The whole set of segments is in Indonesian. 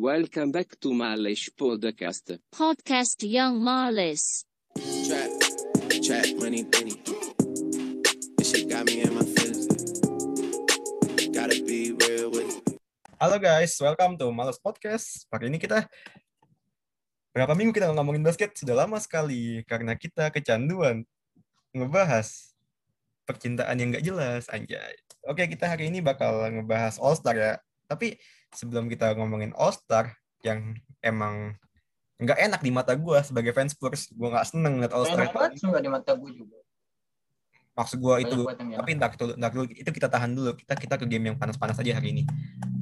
Welcome back to Malish Podcast. Podcast Young Marlis. Trap, trap, money, penny. This shit got me in my feelings. Gotta be real with it. Halo guys, welcome to Males Podcast. Hari ini kita berapa minggu kita ngomongin basket sudah lama sekali karena kita kecanduan ngebahas percintaan yang nggak jelas anjay. Oke, kita hari ini bakal ngebahas All Star ya. Tapi sebelum kita ngomongin All Star yang emang nggak enak di mata gue sebagai fans Spurs, gue nggak seneng ngeliat All Star. Enak banget di mata gue juga. Maksud gue itu tapi ntar dulu, dulu itu kita tahan dulu. Kita kita ke game yang panas-panas aja hari ini.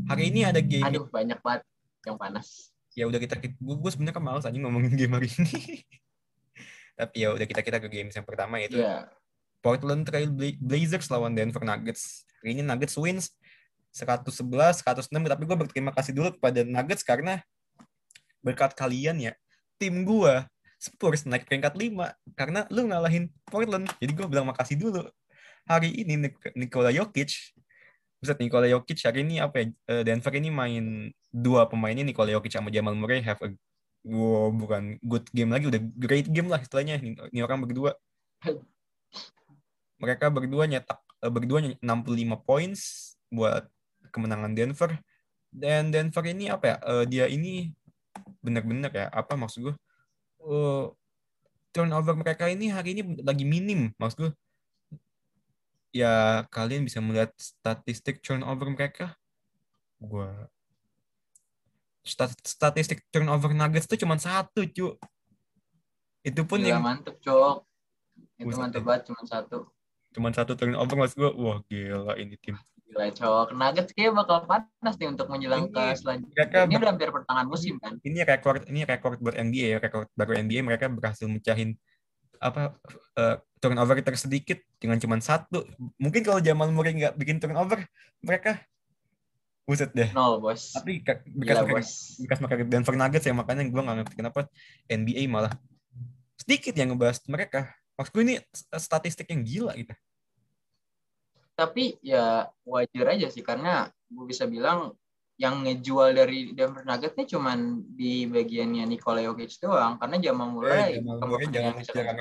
Hari ini ada game Aduh banyak banget yang panas. ya udah kita gue, gue sebenarnya kan males aja ngomongin game hari ini tapi ya udah kita kita ke game yang pertama yaitu Iya. Portland Trail Bla- Blazers lawan Denver Nuggets hari ini Nuggets wins 111 106 tapi gue berterima kasih dulu kepada Nuggets karena berkat kalian ya tim gue Spurs naik peringkat 5 karena lu ngalahin Portland. Jadi gue bilang makasih dulu. Hari ini Nik- Nikola Jokic Buset Nikola Jokic hari ini apa ya eh, Denver ini main dua pemainnya Nikola Jokic sama Jamal Murray. Have a wow, bukan good game lagi udah great game lah istilahnya. Ini, orang berdua. Mereka berdua nyetak eh, berdua ny- 65 points buat kemenangan Denver. Dan Denver ini apa ya? Eh, dia ini benar-benar ya apa maksud gue eh, turnover mereka ini hari ini lagi minim maksud gue ya kalian bisa melihat statistik turnover mereka. Stat- statistik turnover Nuggets itu cuma satu cu. Itu pun Gila yang mantep cok. Itu mantep banget cuma satu. cuma satu turnover maksud gua. Wah gila ini tim Gila cok. Nuggets kayak bakal panas nih untuk menjelang ke selanjutnya. mereka Ini udah hampir pertengahan musim kan. ini rekor ini rekor buat NBA ya rekor baru NBA mereka berhasil mecahin apa eh, turnover tersedikit dengan cuma satu mungkin kalau Jamal Murray nggak bikin turnover mereka buset deh Nol bos. tapi ka- Gila bekas mereka bos. bekas mereka Denver Nuggets ya makanya gue nggak ngerti kenapa NBA malah sedikit yang ngebahas mereka maksud gue ini statistik yang gila gitu Tapi ya wajar aja sih karena gue bisa bilang yang ngejual dari Denver Nuggets ini cuman di bagiannya Nikola Jokic doang karena eh, Murray Jamal bukan Murray pemain jangan yang bisa jangan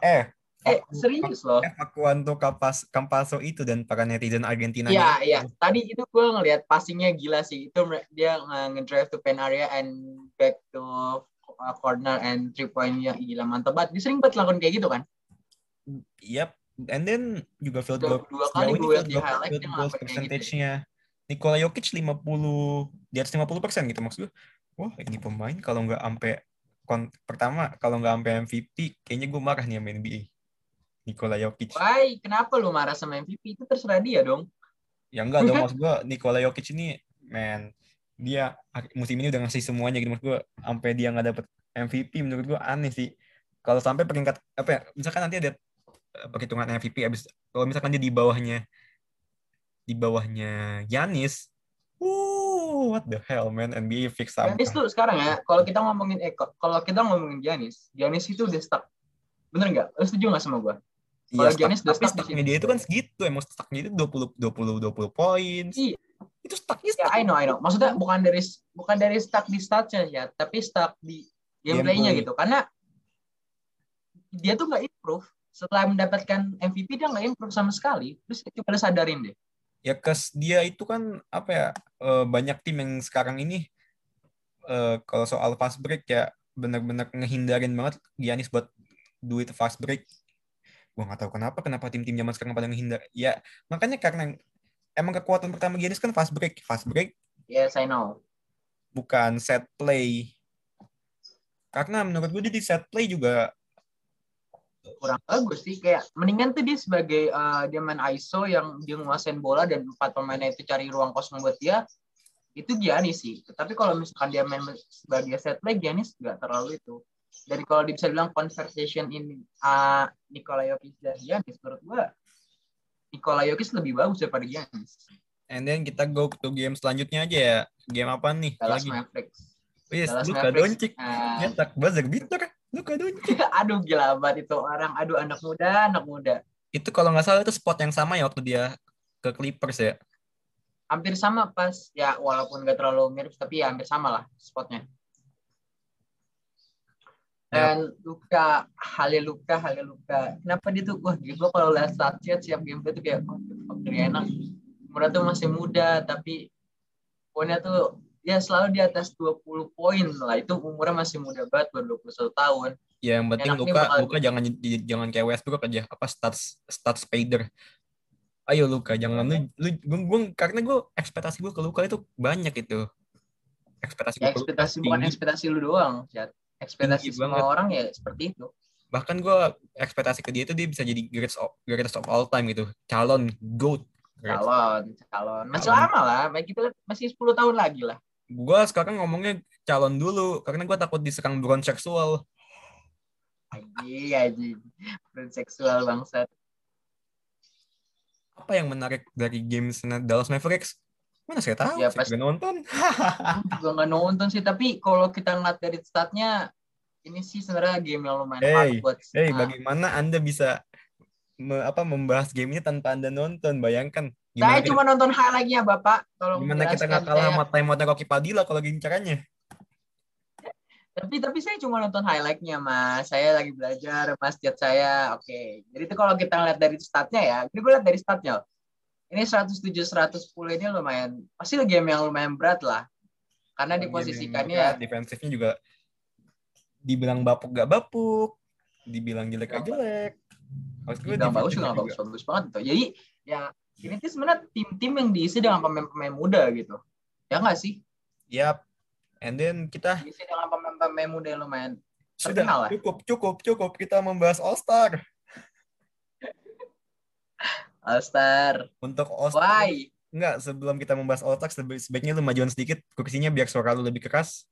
eh Eh serius loh. eh Facundo Campas Campaso itu dan para netizen Argentina Iya, iya. Tadi itu gue ngelihat passingnya gila sih. Itu dia nge- ngedrive to pen area and back to uh, corner and three point nya gila mantep banget. Dia sering banget lakukan kayak gitu kan. Yep. And then juga field goal dua kali gue lihat di highlight field goal gitu. percentage-nya Nikola Jokic 50 di atas 50 persen gitu maksud gue. Wah ini pemain kalau nggak sampai kon- pertama kalau nggak sampai MVP kayaknya gue marah nih sama NBA. Nikola Jokic. Why? Kenapa lu marah sama MVP? Itu terserah dia dong. Ya enggak dong maksud gue Nikola Jokic ini man dia musim ini udah ngasih semuanya gitu maksud gue sampai dia nggak dapet MVP menurut gue aneh sih. Kalau sampai peringkat apa ya misalkan nanti ada perhitungan MVP abis kalau misalkan dia di bawahnya di bawahnya Yanis, uh, what the hell man NBA fix sampah. Giannis tuh sekarang ya, kalau kita ngomongin eh kalau kita ngomongin Giannis, Giannis itu udah stuck. Bener nggak? Lu setuju nggak sama gue? Iya, kalau stuck- Giannis udah tapi stuck di stucknya situ. dia itu kan segitu emang stucknya itu 20 20 20 poin. Iya. Itu stucknya Ya, stuck. I know, I know. Maksudnya bukan dari bukan dari stuck di statsnya ya, tapi stuck di gameplaynya Gameplay. gitu. Karena dia tuh nggak improve. Setelah mendapatkan MVP dia nggak improve sama sekali. Terus coba lu sadarin deh. ya kes dia itu kan apa ya eh, banyak tim yang sekarang ini eh, kalau soal fast break ya benar-benar ngehindarin banget Giannis buat duit fast break gua nggak tahu kenapa kenapa tim-tim zaman sekarang pada ngehindar ya makanya karena emang kekuatan pertama Giannis kan fast break fast break Yes, I know. bukan set play karena menurut gue dia di set play juga kurang bagus sih. Kayak mendingan tuh dia sebagai uh, dia main ISO yang dia nguasain bola dan empat pemainnya itu cari ruang kosong buat dia itu Giannis sih. Tapi kalau misalkan dia main sebagai set play Giannis nggak terlalu itu. Dari kalau bisa bilang conversation ini uh, Nikola Jokic dan Giannis menurut gua Nikola Jokic lebih bagus daripada Giannis. And then kita go to game selanjutnya aja ya. Game apa nih? Dallas lagi. Mavericks. Wis, Dallas Luka Mavericks. Doncic. Uh, nyetak buzzer beater Luka Doncic aduh gila banget itu orang. Aduh anak muda anak muda. Itu kalau nggak salah itu spot yang sama ya waktu dia ke Clippers ya? Hampir sama pas. Ya walaupun gak terlalu mirip tapi ya hampir sama lah spotnya. Dan Luka, Haleluka, Haleluka. Kenapa dia tuh, wah gue kalau lihat statnya siap gameplay tuh kayak, oh, enak. Umurnya tuh masih muda, tapi poinnya tuh ya selalu di atas 20 poin lah. Itu umurnya masih muda banget, baru 21 tahun. Ya yang penting Enak Luka, bakal- Luka jangan jangan kayak Westbrook aja apa stats stats spader. Ayo Luka, jangan lu lu gua, gua- karena gue ekspektasi gue ke Luka itu banyak itu. Ekspektasi Ya ekspektasi bukan tinggi. ekspektasi lu doang. Ekspektasi Tinggi semua banget. orang ya seperti itu. Bahkan gue ekspektasi ke dia itu dia bisa jadi greatest of, greatest of all time gitu. Calon GOAT. Calon, calon. Masih Calon. lama lah, kita masih 10 tahun lagi lah. Gue sekarang ngomongnya calon dulu karena gue takut diserang buron seksual. Aji, aji. Friend seksual bangsat. Apa yang menarik dari games Dallas Mavericks? Mana saya tahu, Ya, saya pas- juga nonton. Juga nggak nonton sih, tapi kalau kita ngeliat dari statnya, ini sih sebenarnya game yang lumayan Hey, hard buat. Nah, bagaimana Anda bisa me- apa membahas game ini tanpa Anda nonton? Bayangkan saya gimana kita, cuma nonton highlightnya, Bapak. Tolong gimana kita nggak kalah saya. sama time out Rocky Padilla kalau gini caranya. Tapi tapi saya cuma nonton highlightnya, Mas. Saya lagi belajar, Mas chat saya. Oke. Jadi itu kalau kita ngeliat dari statnya ya, ini gue lihat dari statnya. Ini 107 110 ini lumayan pasti game yang lumayan berat lah. Karena diposisikannya berat, defensifnya juga dibilang bapuk gak bapuk, dibilang jelek gak jelek. Maksud gue bagus juga bagus bagus banget gitu. Jadi ya ini tuh sebenarnya tim-tim yang diisi dengan pemain-pemain muda gitu. Ya nggak sih? Yap. And then kita Diisi dengan pemain-pemain muda yang lumayan. sudah lah. cukup cukup cukup kita membahas All Star. All Star. Untuk All Star Why? Enggak, sebelum kita membahas All Star sebaiknya lu majuan sedikit kursinya biar suara lu lebih keras.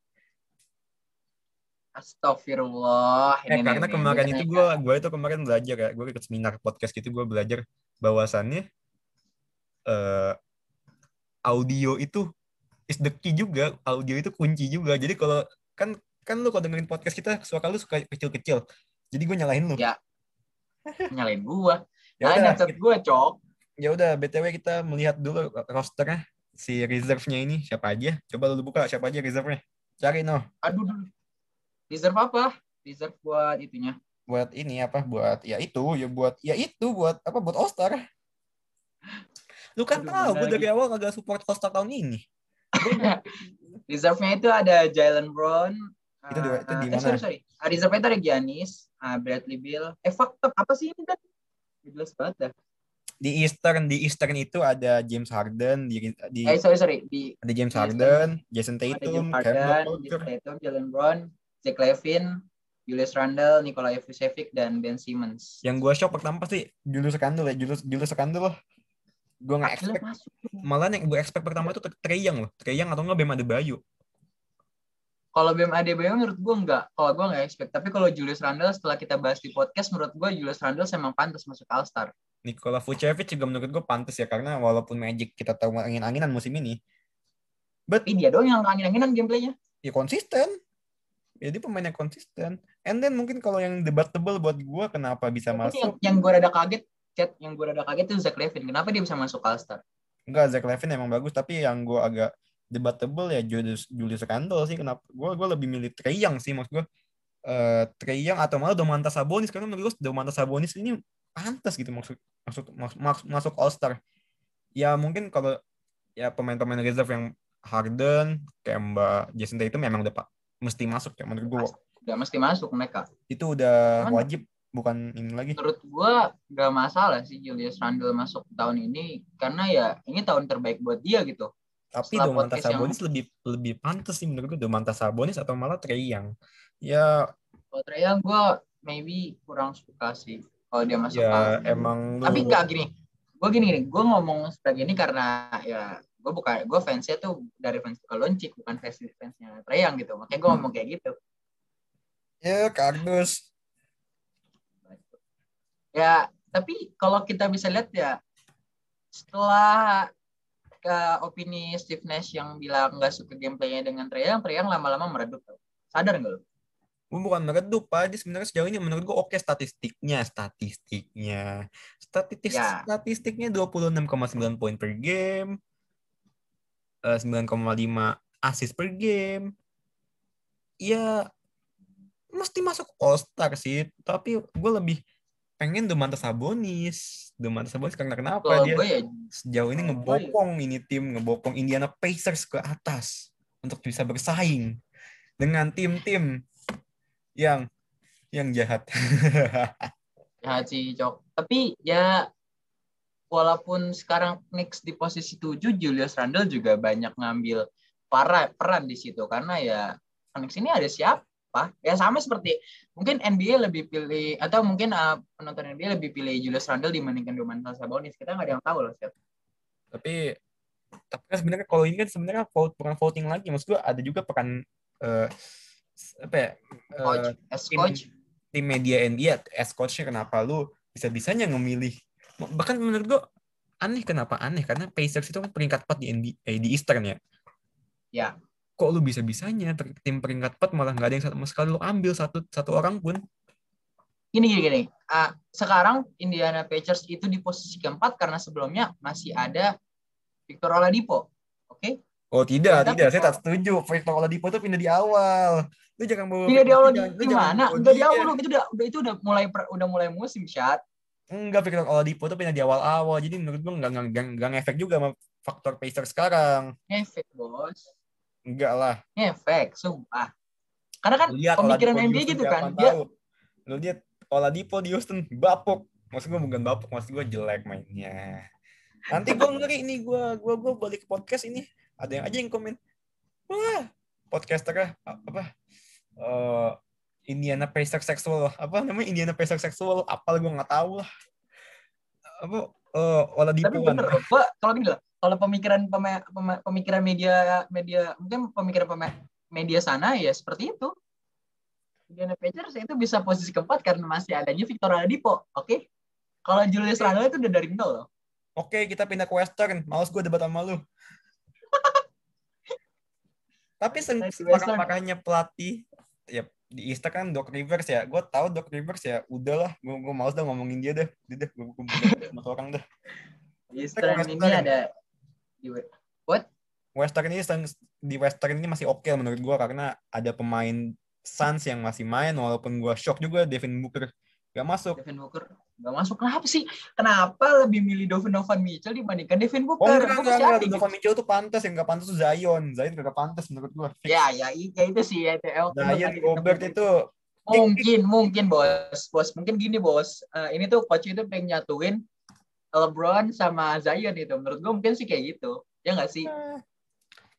Astagfirullah. Eh, Ini karena kemarin ini itu gue gue itu kemarin belajar ya, gue ikut seminar podcast gitu gue belajar bahwasannya eh audio itu is the key juga, audio itu kunci juga. Jadi kalau kan kan lu kalau dengerin podcast kita suara lu suka kecil-kecil. Jadi gue nyalahin lu. Ya. Nyalain gua. Ya Nah, udah, headset gua, Cok. ya udah BTW kita melihat dulu rosternya si reserve-nya ini siapa aja. Coba lu buka siapa aja reserve-nya. Cari no. Aduh, dulu. Reserve apa? Reserve buat itunya. buat ini apa buat ya itu ya buat ya itu buat apa buat All Star lu kan Aduh, tahu gue dari awal kagak support Star tahun ini Reserve-nya itu ada Jalen Brown. Itu di- itu di eh, mana? sorry, sorry. Ah, reserve itu ada Giannis, ah, Bradley Beal. Eh, fuck up. Apa sih ini kan? Jelas banget dah. di Eastern di Eastern itu ada James Harden di, di Eh, sorry, sorry. Di ada James di Harden Jason ada James Tatum Harden, Jason Tatum, Jalen Brown, Zach Levine, Julius Randle, Nikola Vucevic, dan Ben Simmons. yang gue shock pertama pasti Julius Randle ya Julius Julius Randle loh gue nggak expect masuk. malah yang gue expect pertama itu Trey Young loh Trey Young atau nggak Bam Adebayo Kalau Bam Adebayo menurut gue enggak. Kalau gue enggak expect. Tapi kalau Julius Randle setelah kita bahas di podcast, menurut gue Julius Randle emang pantas masuk All-Star. Nikola Vucevic juga menurut gue pantas ya karena walaupun Magic kita tahu angin-anginan musim ini Tapi dia doang yang angin-anginan gameplaynya. ya konsisten. Jadi pemain yang konsisten. And then mungkin kalau yang debatable buat gue kenapa bisa Tapi yang, masuk? yang gue rada kaget, chat yang gue rada kaget itu Zach Levine. Kenapa dia bisa masuk All-Star? Enggak, Zach Levine emang bagus. Tapi yang gue agak debatable ya Julius, Julius Randle sih. Kenapa? Gue gue lebih milih Trey Young sih maksud gue. Eh Trey Young atau malah Domantas Sabonis karena menurut gue Domantas Sabonis ini pantas gitu maksud masuk masuk masuk, masuk All Star. Ya mungkin kalau ya pemain-pemain reserve yang Harden, Kemba, Jason Tatum memang udah pak mesti masuk ya menurut gue Udah mesti masuk mereka. itu udah Cuman- wajib bukan ini lagi. Menurut gue gak masalah sih Julius Randle masuk tahun ini. Karena ya ini tahun terbaik buat dia gitu. Tapi Setelah Domantas podcast yang- Sabonis lebih lebih pantas sih menurut gue Domantas Sabonis atau malah Trey Young. Ya Kalau Trae Young gue maybe kurang suka sih. Kalau dia masuk ya All-Star. emang lu Tapi enggak gini. Gue gini gini. Gue ngomong seperti ini karena ya gue bukan gue fansnya tuh dari fans ke Loncik bukan fans fansnya Trae Young gitu. Makanya gue ngomong kayak gitu. ya kardus. Ya, tapi kalau kita bisa lihat ya setelah ke opini Steve Nash yang bilang nggak suka gameplaynya dengan Trae Young, Trae Young lama-lama meredup. Sadar nggak lo? Bukan meredup, Pak. Dia sebenarnya sejauh ini menurut gue oke statistiknya, statistiknya. Statistik Ya. statistiknya 26,9 poin per game. eh, 9,5 assist per game. Ya mesti masuk All Star sih, tapi gue lebih pengen Domantas Sabonis. Domantas Sabonis karena kenapa dia ya sejauh ini ngebokong ini tim, ngebokong Indiana Pacers ke atas untuk bisa bersaing dengan tim-tim yang yang jahat. jahat sih Cok. Tapi ya walaupun sekarang Knicks di posisi 7, Julius Randle juga banyak ngambil para peran di situ karena ya Knicks ini ada siapa? Ya sama seperti mungkin NBA lebih pilih atau mungkin uh, penonton NBA lebih pilih Julius Randle dibandingkan Domantas Sabonis. Kita nggak ada yang tahu loh, Chef. tapi tapi kan sebenarnya kalau ini kan sebenarnya vote bukan voting lagi maksud gue ada juga peran eh, apa ya eh, as tim, coach, tim media NBA as coachnya kenapa lu bisa bisanya memilih bahkan menurut gue aneh kenapa aneh karena Pacers itu kan peringkat 4 di NBA eh, di Eastern ya Ya. Kok lu bisa bisanya tim peringkat 4 malah nggak ada yang sama sekali lu ambil satu satu orang pun gini gini gini. Ah, sekarang Indiana Pacers itu di posisi keempat karena sebelumnya masih ada Victor Oladipo. Oke? oh tidak Tapi tidak saya tak setuju Victor Oladipo itu pindah di awal lu jangan bawa Tidak di awal gimana? bawa Enggak di awal. Itu udah udah itu udah mulai per- udah mulai musim chat. Enggak, Victor Oladipo tuh pindah di awal-awal. Jadi menurut gue enggak, enggak, enggak ngefek juga sama faktor Pacers sekarang. Ngefek, Bos. Enggak lah. Ngefek, sumpah. Karena kan lihat pemikiran NBA gitu kan. Dia tahu. Lu lihat Oladipo di Houston bapuk. Maksud gue bukan bapuk, maksud gue jelek mainnya. Nanti gue ngeri nih, gue gue gue balik ke podcast ini. Ada yang aja yang komen. Wah, podcaster apa? Eh Indiana Pacers sexual apa namanya Indiana Pacers sexual apal gue nggak tahu lah apa eh Oladipo tapi bener. Gua kalau gini loh, kalau pemikiran pema- pema- pemikiran media media mungkin pemikiran pema- media sana ya seperti itu. Indiana Pacers itu bisa posisi keempat karena masih adanya Victor Oladipo. Oke? Kalau Julius Randle itu udah dari nol loh. Oke, kita pindah ke Western. Males gue debat sama lu. Tapi Western. makanya pelatih ya di Easter kan Doc Rivers ya. Gue tahu Doc Rivers ya. Udahlah, gue gue males dah ngomongin dia deh. Udah deh, gue gue sama orang dah. Western. ini ada di Western ini di Western ini masih oke menurut gue karena ada pemain Suns yang masih main walaupun gue shock juga Devin Booker gak masuk. Devin Booker nggak masuk. Kenapa sih? Kenapa lebih milih Donovan Mitchell dibandingkan Devin Oh Booker? enggak, Gua enggak, enggak. aneh gitu. Donovan Mitchell tuh pantas, yang gak pantas tuh Zion. Zion gak pantas menurut gue. Ya, ya, ya itu sih ya. itu. Zion, Gobert itu mungkin mungkin bos bos mungkin gini bos Eh, ini tuh coach itu pengen nyatuin LeBron sama Zion itu. Menurut gue mungkin sih kayak gitu. Ya nggak sih?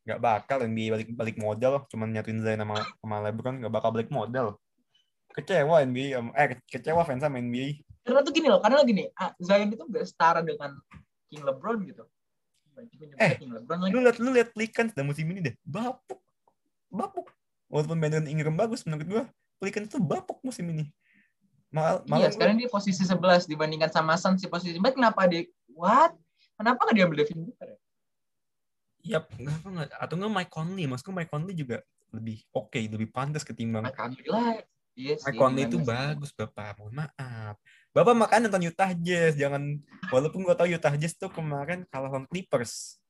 Nggak bakal NBA balik balik modal. Cuman nyatuin Zion sama, sama LeBron nggak bakal balik modal. Kecewa NBA eh kecewa fans sama NBA karena tuh gini loh karena gini ah, Zion itu nggak setara dengan King LeBron gitu. Eh, King LeBron lagi. lu lihat lu lihat Pelicans dan musim ini deh bapuk. Bapuk. Walaupun Brandon Ingram bagus menurut gua Pelicans tuh bapuk musim ini Mal, malah iya sekarang dia posisi 11 dibandingkan sama Suns di posisi 4 kenapa dia what? Kenapa nggak diambil Devin Booker ya? ya kenapa nggak? Atau nggak Mike Conley? Maksudku Mike Conley juga lebih oke lebih pantas ketimbang Mike Conley lah. Iya sih Mike Conley itu bagus bapak. Mohon maaf. Bapak makan nonton Utah Jazz. Jangan walaupun gua tahu Utah Jazz tuh kemarin kalah lawan Clippers.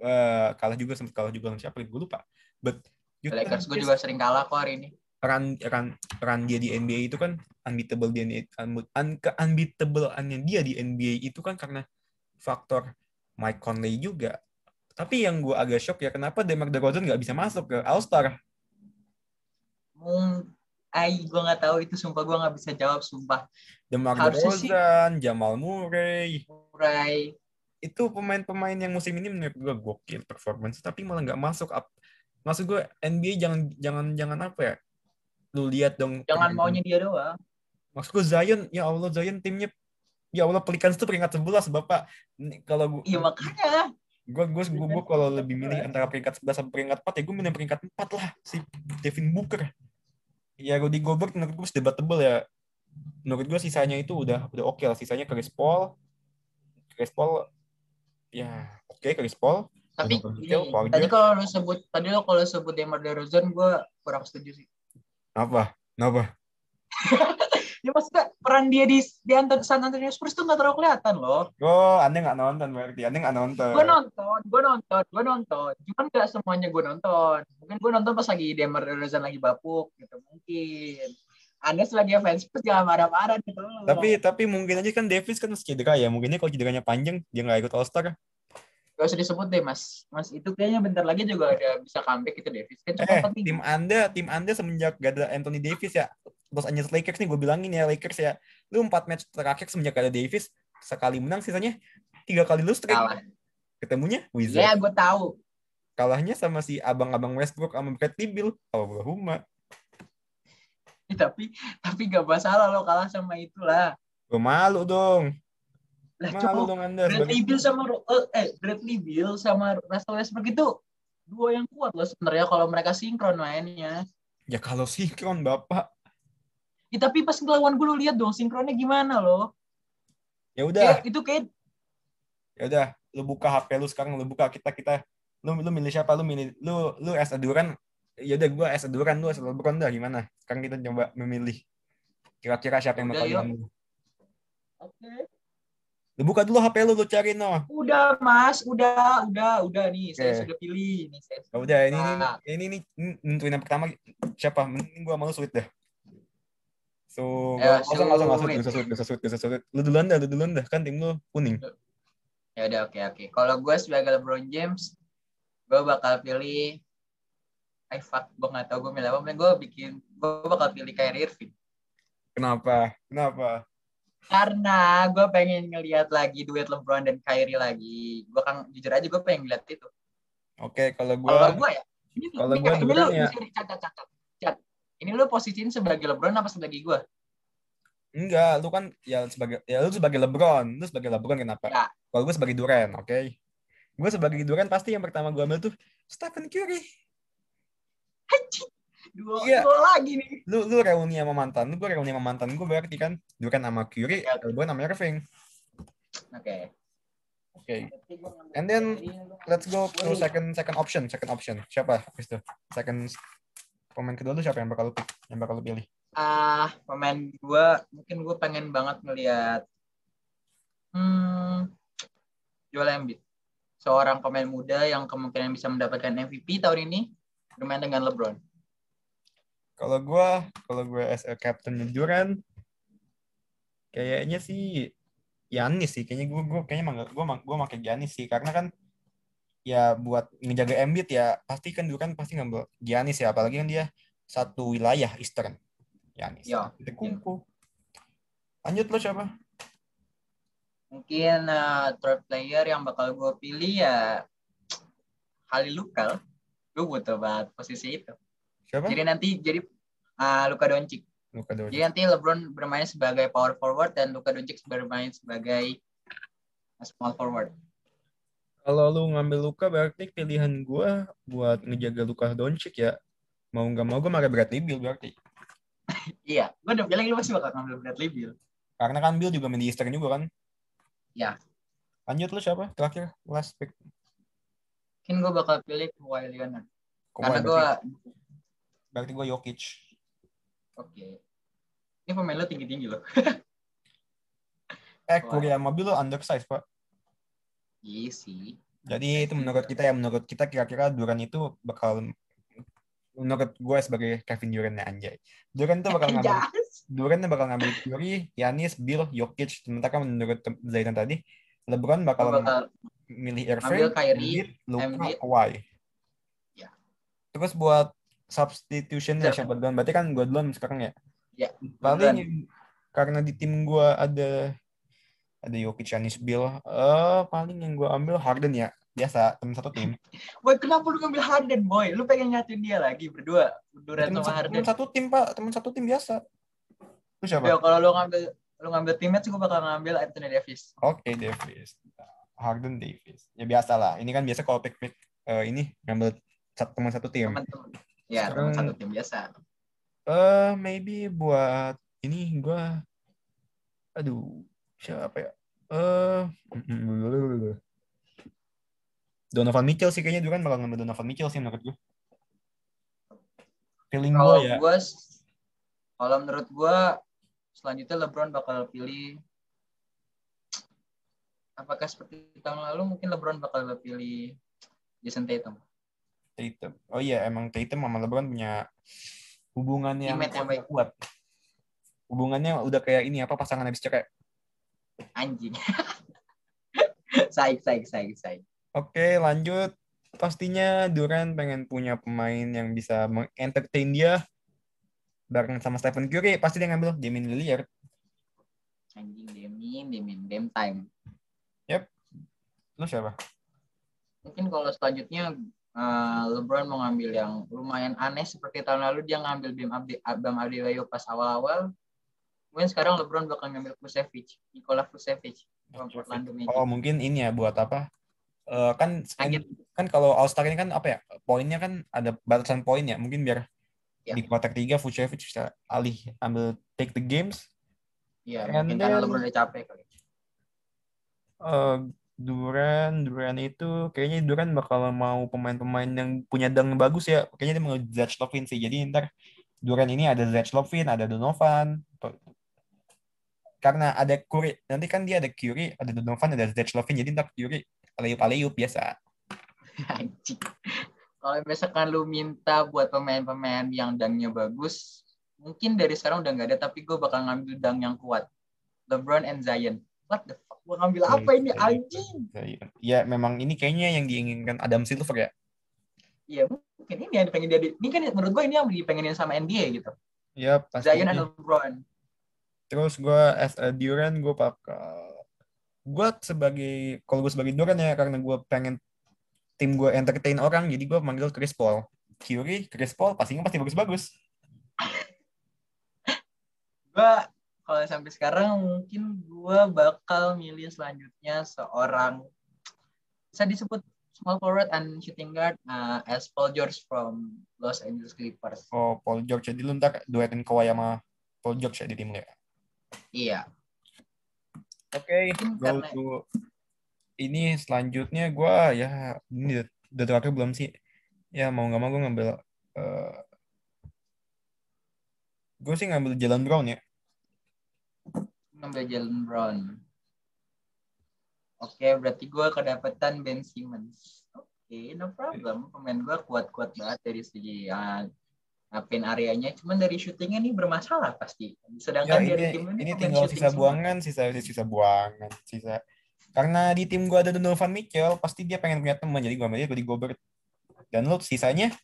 Eh, kalah juga sempat kalah juga lawan siapa? Gue lupa. But Utah Lakers gue juga sering kalah kok hari ini run run run dia di NBA itu kan unbeatable dia un, un, ke unbeatable dia di NBA itu kan karena faktor Mike Conley juga tapi yang gue agak shock ya kenapa DeMar DeRozan nggak bisa masuk ke All Star Mung, ay, gue nggak tahu itu sumpah gue nggak bisa jawab sumpah. DeMar. DeRozan Jamal Murray Murray, itu pemain-pemain yang musim ini menurut gue gokil performance tapi malah nggak masuk up maksud gue NBA jangan jangan jangan apa ya lu lihat dong jangan maunya dia doang. maksud gue Zion ya Allah Zion timnya ya Allah Pelicans itu peringkat 11 bapak. Kalau gue Iya makanya. gue gue gue, gue kalau lebih milih antara peringkat 11 sama peringkat 4 ya gue milih peringkat 4 lah si Devin Booker. Ya Rudy Gobert menurut gue debatable ya. Menurut gue sisanya itu udah udah oke lah sisanya Chris Paul. Chris Paul ya oke Chris Paul. Tapi tadi kalau lu sebut tadi lo kalau sebut Demar Derozan gue kurang setuju sih. Apa kenapa Ya maksudnya peran dia di di Anton- San Antonio Spurs tuh nggak terlalu kelihatan loh. Oh, Anda nggak nonton berarti. Anda nggak nonton. Gue nonton, gue nonton, gue nonton. Cuman nggak semuanya gue nonton. Mungkin gue nonton pas lagi Demar Derozan lagi bapuk gitu mungkin. Anda sebagai fans Spurs jangan marah-marah gitu loh. Tapi tapi mungkin aja kan Davis kan masih cedera ya. Mungkinnya kalau cederanya panjang dia nggak ikut All Star. Gak usah disebut deh mas. Mas itu kayaknya bentar lagi juga ada bisa comeback itu Davis. Kan Eh, tim Anda, tim Anda semenjak gak ada Anthony Davis ya. Los Angeles Lakers nih gue bilangin ya Lakers ya. Lu empat match terakhir semenjak ada Davis sekali menang sisanya tiga kali lu straight. Kalah. Ketemunya Ya Wizards. gue tahu. Kalahnya sama si abang-abang Westbrook sama Bradley Huma. Ih, tapi tapi gak masalah lo kalah sama itulah. Gue malu dong. Lah Malu dong Anda. Bradley Beal sama Ro- eh, Bradley Beal sama Russell Westbrook itu dua yang kuat loh sebenarnya kalau mereka sinkron mainnya. Ya kalau sinkron Bapak. Ya, tapi pas ngelawan gue lu lihat dong sinkronnya gimana loh. Ya udah, Kayak, itu kayak ya udah. Lu buka HP lu sekarang, lu buka kita kita. Lu lu milih siapa? Lu milih lu lu as a Duran. Ya udah gua as a Duran, lu as a LeBron dah gimana? Sekarang kita coba memilih. Kira-kira siapa yang bakal menang? Oke. Lu buka dulu HP lu, lu cari no. Udah Mas, udah, udah, udah nih. Saya sudah pilih nih. Saya Ya udah ini ini ini ini, ini nentuin yang pertama siapa? Mending gua malu sweet dah. So, Ya, gak usah, gak usah, gak usah, gak usah, gak usah, gak. Lu duluan dah, lu duluan dah. Kan tim lu kuning. Ya udah oke oke. Kalau gue sebagai LeBron James, gue bakal pilih I fuck, gue nggak tahu gue milih apa. Gue bikin, gue bakal pilih Kyrie Irving. Kenapa? Kenapa? Karena gue pengen ngelihat lagi duet LeBron dan Kyrie lagi. Gue kan jujur aja gue pengen ngeliat itu. Oke, kalau Kalau gua gue ya, ini, kalau ini, gua ini lu, ya. ini, cat, cat, cat, cat, cat. Ini lu posisiin sebagai LeBron apa sebagai gue? enggak, lu kan ya sebagai ya lu sebagai LeBron, lu sebagai LeBron kenapa? Ya. Kalau gue sebagai Durant, oke. Gue sebagai Durant pasti yang pertama gue ambil tuh Stephen Curry. Dua, Iya. dua lagi nih. Lu lu reuni sama mantan, lu gue reuni sama mantan gue berarti kan Durant sama Curry, Ya. LeBron sama Irving. Oke. Oke. And then, Let's go to second second option, second option. Siapa? Habis itu. Second pemain kedua lu siapa yang bakal lu pick? Yang bakal lu pilih? ah pemain gue mungkin gue pengen banget ngelihat hmm, Joel Embiid seorang pemain muda yang kemungkinan bisa mendapatkan MVP tahun ini bermain dengan LeBron Kalau gue, kalau gue as a captain Durant, kayaknya sih Giannis sih. Kayaknya gue gue kayaknya mah gue gue pakai Giannis sih karena kan ya buat ngejaga Embiid ya pasti kan Durant pasti ngambil Giannis ya apalagi kan dia satu wilayah Eastern. Giannis. Ya, Kita kumpul. Lanjut lo siapa? mungkin eh, third player yang bakal gue pilih ya Halil Lukal gue butuh banget posisi itu Siapa? jadi nanti jadi ah, Luka Doncic Luka Doncic. jadi nanti LeBron bermain sebagai power forward dan Luka Doncic bermain sebagai small forward Kalau lu ngambil Luka berarti pilihan gua buat ngejaga Luka Doncic ya mau nggak mau gue pakai Bradley Beal berarti. Iya, gue udah bilang lu pasti bakal ngambil Bradley Beal. Karena kan Beal juga main di Eastern juga kan. Ya. Lanjut lu siapa? Terakhir last pick. Mungkin gue bakal pilih Kawhi Leonard. Kawhi Karena gue, berarti, gue Jokic. oke. Ini pemain lu tinggi-tinggi loh. Eh, sama Beal lu undersize, Pak. Iya sih. Jadi itu menurut kita ya, menurut kita kira-kira Duran itu bakal menurut gue sebagai Kevin Durant ya anjay. Duran itu bakal ngambil. Durant itu bakal ngambil Curry, Yanis, Bill, Jokic. Sementara menurut Zaidan tadi, LeBron bakal bakal, milih Irving, Kyrie, Luka. Kawhi. Ya. Terus buat substitution ya Siap. siapa duluan? Berarti kan gue duluan sekarang ya. Ya, Paling yang- karena di tim gue ada ada Jokic, Yanis, Bill. Eh paling yang gue ambil Harden ya. Biasa temen satu tim. boy kenapa lu ngambil Harden, boy? Lu pengen nyatuin dia lagi berdua, Durant sama Harden. temen satu tim pak, temen satu tim biasa. Lu siapa? Ya kalau lu ngambil lu ngambil teammates gue bakal ngambil Anthony Davis. Oke Davis, Harden Davis. Ya biasa lah. Ini kan biasa kalau pick pick eh, ini ngambil satu teman satu tim. Teman-teman. Ya, Sekarang- satu tim biasa. Eh maybe buat ini gua aduh siapa ya? Eh Donovan Mitchell sih kayaknya Duran bakal ngambil Donovan Mitchell sih menurut gua. Feeling Kalau gua ya. gue kalau menurut gue selanjutnya LeBron bakal pilih apakah seperti tahun lalu mungkin LeBron bakal pilih Jason Tatum. Tatum. Oh iya, emang Tatum sama LeBron punya hubungan yang kuat. Hubungannya udah kayak ini apa pasangan habis cerai. Anjing. saik, saik, saik, saik. Oke, lanjut. Pastinya Durant pengen punya pemain yang bisa mengentertain dia bareng sama Stephen Curry. Pasti dia ngambil Damian Lillard. Anjing Demin, Demin, Dem time. Lu siapa? Mungkin kalau selanjutnya eh, LeBron mau ngambil yang lumayan aneh seperti tahun lalu dia ngambil Bam Abdi Bam Adebayo pas awal-awal. Mungkin sekarang LeBron bakal ngambil Vucevic, Nikola Magic. Oh, mungkin ini ya buat apa? Eh, kan Kaget. kan kalau All Star ini kan apa ya? Poinnya kan ada batasan poin ya. Mungkin biar Ya. di kuarter 3 Vucevic bisa alih ambil take the games. Iya, mungkin karena then- LeBron udah capek kali. Eh Duran, Duran itu kayaknya Duran bakal mau pemain-pemain yang punya dang bagus ya. Kayaknya dia mau Zach Lovin sih. Jadi ntar Duran ini ada Zach Lovin, ada Donovan. Karena ada Curry, nanti kan dia ada Curry, ada Donovan, ada Zach Lovin. Jadi ntar Curry aleyup-aleyup biasa. Kalau misalkan lu minta buat pemain-pemain yang dangnya bagus, mungkin dari sekarang udah nggak ada, tapi gue bakal ngambil dang yang kuat. LeBron and Zion. What the fuck? Gue ngambil apa ini anjing? Ya memang ini kayaknya yang diinginkan Adam Silver ya. Iya mungkin ini yang pengen jadi. Ini kan menurut gue ini yang dipengenin sama NBA gitu. Ya pasti. Zion and LeBron. Terus gue as a Duran gue bakal gue sebagai kalau gue sebagai Duran ya karena gue pengen tim gue entertain orang jadi gue manggil Chris Paul. Curry, Chris Paul pastinya pasti bagus-bagus. Gue kalau sampai sekarang mungkin gue bakal milih selanjutnya seorang bisa disebut small forward and shooting guard uh, as Paul George from Los Angeles Clippers. Oh Paul George jadi lu ntar duetin Kawhi sama Paul George ya di tim lu ya. Iya. Oke, go karena- to ini selanjutnya gue ya ini udah, terakhir belum sih? Ya mau nggak mau gue ngambil eh gue sih ngambil Jalen Brown ya. Ngambil Jalen Brown. Oke, berarti gue kedapatan Ben Simmons. Oke, no problem. Pemain gue kuat-kuat banget dari segi uh, ngapain areanya. Cuman dari syutingnya nih bermasalah pasti. Ya, Sedangkan ini, dari tim ini pemain tinggal sisa buangan, sisa sisa buangan, sisa. Karena di tim gua ada Donovan Mitchell, pasti dia pengen punya teman, jadi gua ambil dia Gobert. Dan lu sisanya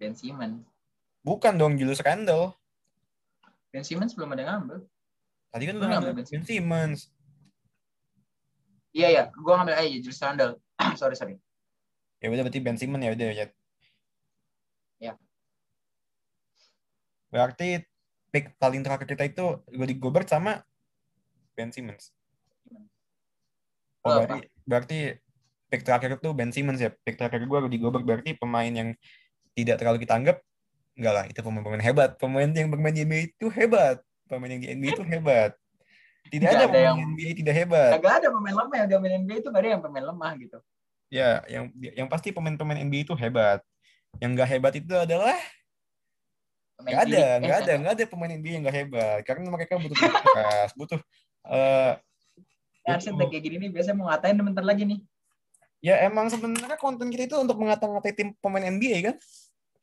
Ben Simmons. bukan dong Julius Randle. Ben Simmons belum ada ngambil. Tadi kan Lu ngambil Ben Simmons. Iya, iya. Gue ngambil aja Julius Randle. sorry, sorry. Ya udah berarti Ben Simmons ya udah ya. Ya. Berarti pick paling terakhir kita itu Rudy Gobert sama Ben Simmons. Oh, berarti, berarti pick terakhir itu Ben Simmons ya. Pick terakhir gua Rudy Gobert berarti pemain yang tidak terlalu kita anggap enggak lah, itu pemain-pemain hebat. Pemain yang bermain di NBA itu hebat. Pemain yang di NBA itu hebat. Tidak Nggak ada ada pemain yang- NBA tidak hebat. Agak ada pemain lemah yang gak main NBA itu gak ada yang pemain lemah gitu. Ya, yang yang pasti pemain-pemain NBA itu hebat. Yang enggak hebat itu adalah Pemain nggak ada, cilik. nggak Eh, ada, nggak ada pemain NBA yang nggak hebat. Karena mereka butuh keras, butuh eh Arsen butuh- kayak gini nih biasanya mau ngatain bentar lagi nih. ya emang sebenarnya konten kita itu untuk mengata-ngatai tim pemain NBA kan?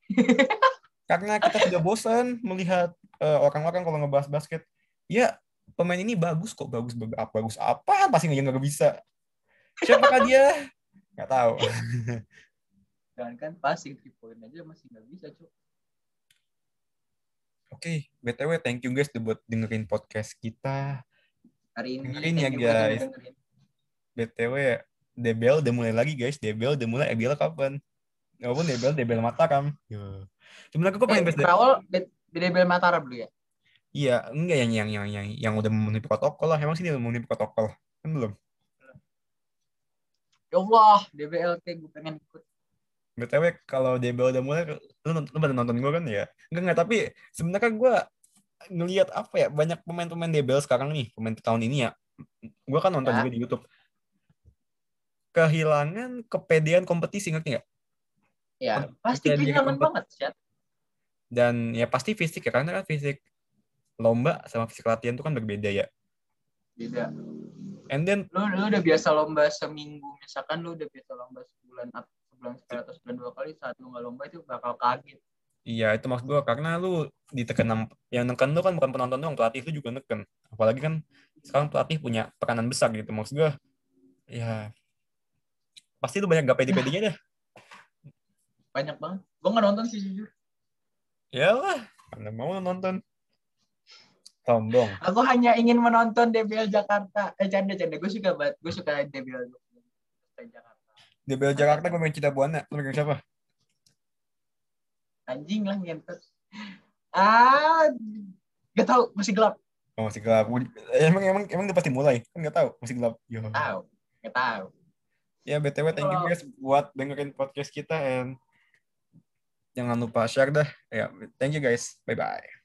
Karena kita sudah bosan melihat orang-orang kalau ngebahas basket, ya pemain ini bagus kok, bagus bagus apa bagus apa pasti nggak nggak bisa. Siapakah dia? Nggak tahu. Jangan kan passing three point aja masih nggak bisa cuy. Oke, btw thank you guys udah buat dengerin podcast kita. Hari ini Dengerin ya, guys. dengerin. btw DBL udah mulai lagi guys. DBL udah mulai IBL kapan? Walaupun DBL DBL Mataram. Ya. Sebenarnya gue pengen Eh, bahas Berawal BDBL Mataram dulu ya. Iya, enggak yang yang yang yang yang udah memenuhi protokol lah. Emang sih dia memenuhi protokol. Kan belum. Ya Allah, DBL kayak gue pengen ikut. BTW kalau DBL udah mulai lu, lu pada nonton gue kan ya? Enggak enggak, tapi sebenarnya gue ngelihat apa ya banyak pemain-pemain DBL sekarang nih, pemain tahun ini ya. Gue kan nonton Ya. juga di YouTube. Kehilangan kepedean kompetisi ngerti nggak? Ya, pasti kehilangan kompet- banget, Chat. Dan ya pasti fisik ya karena kan fisik lomba sama fisik latihan itu kan berbeda ya. beda And then lu lu udah biasa lomba seminggu misalkan lu udah biasa lomba sebulan atau sebulan sekali atau sebulan dua kali saat lu nggak lomba itu bakal kaget Iya, itu maksud gue karena lu ditekan yang neken lu kan bukan penonton doang, pelatih lu juga neken. Apalagi kan sekarang pelatih punya peranan besar gitu. Maksud gue, ya pasti lu banyak gak pede-pedenya deh. banyak banget gua nggak nonton sih jujur Ya lah, mana mau nonton. Sombong. aku hanya ingin menonton DBL Jakarta eh canda canda gue suka banget gue suka DBL Jakarta DBL Jakarta gue main Cita Buana. Lu megang siapa? anjing lah ngentot ah gak tau masih gelap Oh, masih gelap. Emang emang emang udah pasti mulai. Kan nggak tahu, masih gelap. Yo. tahu gak tahu Ya BTW thank you guys buat dengerin podcast kita and jangan lupa share dah. Ya, thank you guys. Bye bye.